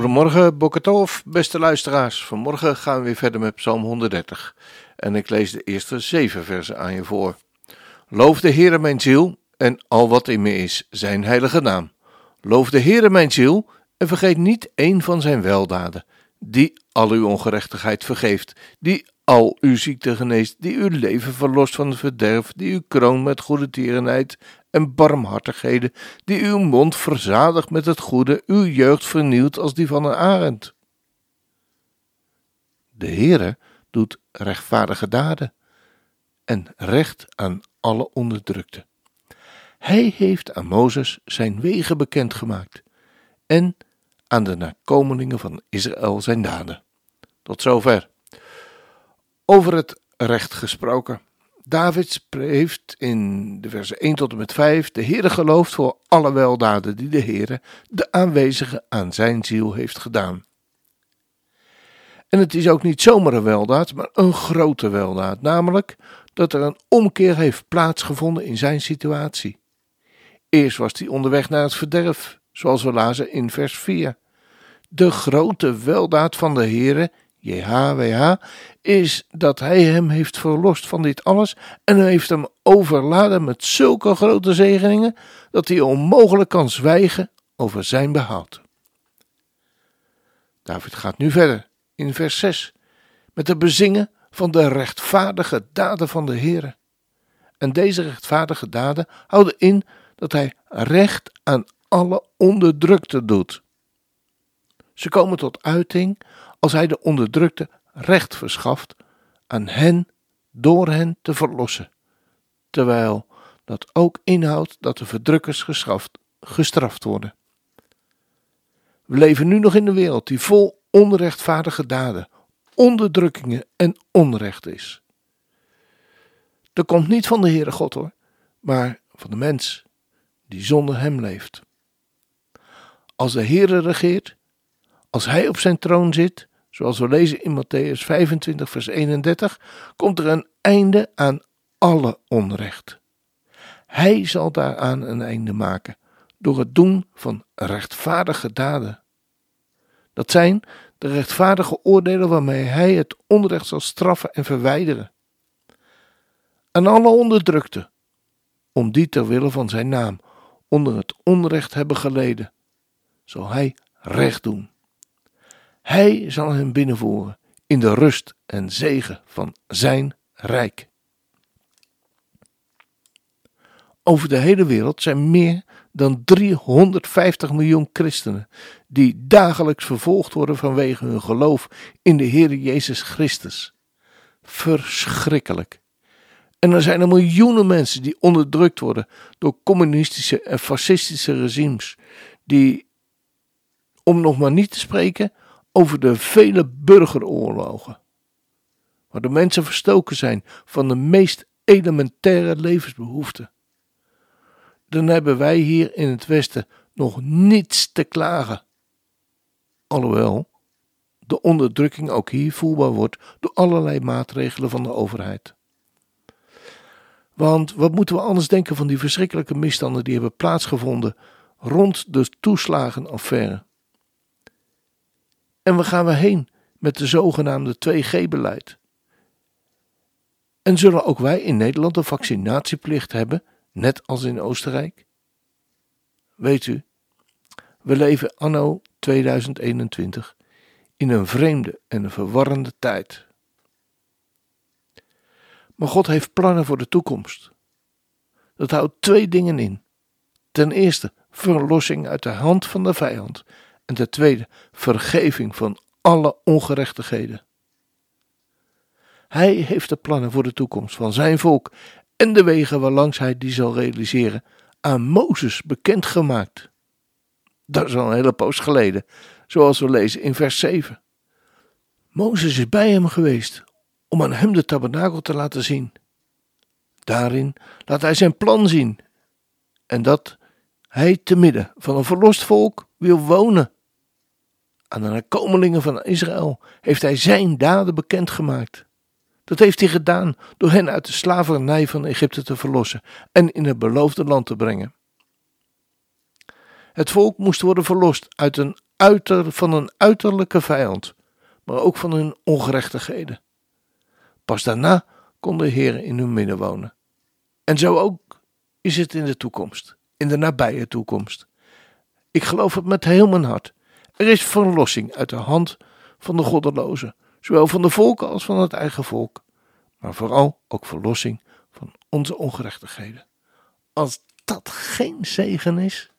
Goedemorgen, Bokatov, beste luisteraars. Vanmorgen gaan we weer verder met Psalm 130. En ik lees de eerste zeven versen aan je voor. Loof de Heere mijn ziel en al wat in me is, zijn heilige naam. Loof de Heere mijn ziel en vergeet niet één van zijn weldaden, die al uw ongerechtigheid vergeeft, die al uw ziekte geneest, die uw leven verlost van het verderf, die u kroont met goede tierenheid en barmhartigheden, die uw mond verzadigt met het goede, uw jeugd vernieuwt als die van een arend. De Heere doet rechtvaardige daden en recht aan alle onderdrukte. Hij heeft aan Mozes zijn wegen bekendgemaakt en aan de nakomelingen van Israël zijn daden. Tot zover. Over het recht gesproken. David heeft in de versen 1 tot en met 5 de Heere geloofd voor alle weldaden die de Heere, de aanwezige, aan zijn ziel heeft gedaan. En het is ook niet zomaar een weldaad, maar een grote weldaad, namelijk dat er een omkeer heeft plaatsgevonden in zijn situatie. Eerst was hij onderweg naar het verderf, zoals we lazen in vers 4. De grote weldaad van de Heere, JHWH, is dat hij hem heeft verlost van dit alles en heeft hem overladen met zulke grote zegeningen dat hij onmogelijk kan zwijgen over zijn behoud. David gaat nu verder in vers 6 met het bezingen van de rechtvaardige daden van de Heere. En deze rechtvaardige daden houden in dat hij recht aan alle onderdrukte doet. Ze komen tot uiting als hij de onderdrukte recht verschaft aan hen door hen te verlossen, terwijl dat ook inhoudt dat de verdrukkers geschaft, gestraft worden. We leven nu nog in een wereld die vol onrechtvaardige daden, onderdrukkingen en onrecht is. Dat komt niet van de Heere God hoor, maar van de mens die zonder hem leeft. Als de Heere regeert, als hij op zijn troon zit, zoals we lezen in Matthäus 25, vers 31, komt er een einde aan alle onrecht. Hij zal daaraan een einde maken door het doen van rechtvaardige daden. Dat zijn de rechtvaardige oordelen waarmee hij het onrecht zal straffen en verwijderen. Aan alle onderdrukte, om die ter wille van zijn naam onder het onrecht hebben geleden, zal hij recht doen. Hij zal hen binnenvoeren in de rust en zegen van zijn rijk. Over de hele wereld zijn meer dan 350 miljoen christenen die dagelijks vervolgd worden vanwege hun geloof in de Heer Jezus Christus. Verschrikkelijk. En er zijn er miljoenen mensen die onderdrukt worden door communistische en fascistische regimes, die, om nog maar niet te spreken, over de vele burgeroorlogen, waar de mensen verstoken zijn van de meest elementaire levensbehoeften. Dan hebben wij hier in het Westen nog niets te klagen. Alhoewel de onderdrukking ook hier voelbaar wordt door allerlei maatregelen van de overheid. Want wat moeten we anders denken van die verschrikkelijke misstanden die hebben plaatsgevonden rond de toeslagenaffaire? En waar gaan we heen met de zogenaamde 2G-beleid? En zullen ook wij in Nederland een vaccinatieplicht hebben, net als in Oostenrijk? Weet u, we leven anno 2021 in een vreemde en verwarrende tijd. Maar God heeft plannen voor de toekomst. Dat houdt twee dingen in. Ten eerste verlossing uit de hand van de vijand en ten tweede, vergeving van alle ongerechtigheden. Hij heeft de plannen voor de toekomst van zijn volk en de wegen waarlangs hij die zal realiseren aan Mozes bekendgemaakt. Dat is al een hele poos geleden, zoals we lezen in vers 7. Mozes is bij hem geweest om aan hem de tabernakel te laten zien. Daarin laat hij zijn plan zien en dat hij te midden van een verlost volk wil wonen. Aan de nakomelingen van Israël heeft hij zijn daden bekendgemaakt. Dat heeft hij gedaan door hen uit de slavernij van Egypte te verlossen en in het beloofde land te brengen. Het volk moest worden verlost uit een uiter, van een uiterlijke vijand, maar ook van hun ongerechtigheden. Pas daarna kon de Heer in hun midden wonen. En zo ook is het in de toekomst, in de nabije toekomst. Ik geloof het met heel mijn hart. Er is verlossing uit de hand van de goddelozen, zowel van de volken als van het eigen volk, maar vooral ook verlossing van onze ongerechtigheden. Als dat geen zegen is.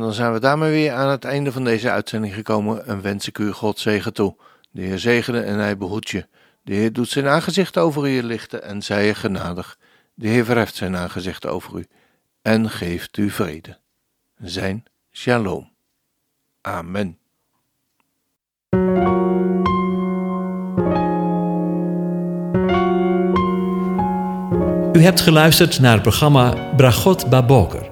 Dan zijn we daarmee weer aan het einde van deze uitzending gekomen en wens ik u God zegen toe. De Heer zegene en hij behoedt je. De Heer doet zijn aangezicht over u lichten en zij je genadig. De Heer verheft zijn aangezicht over u en geeft u vrede. Zijn shalom. Amen. U hebt geluisterd naar het programma Bragot Baboker.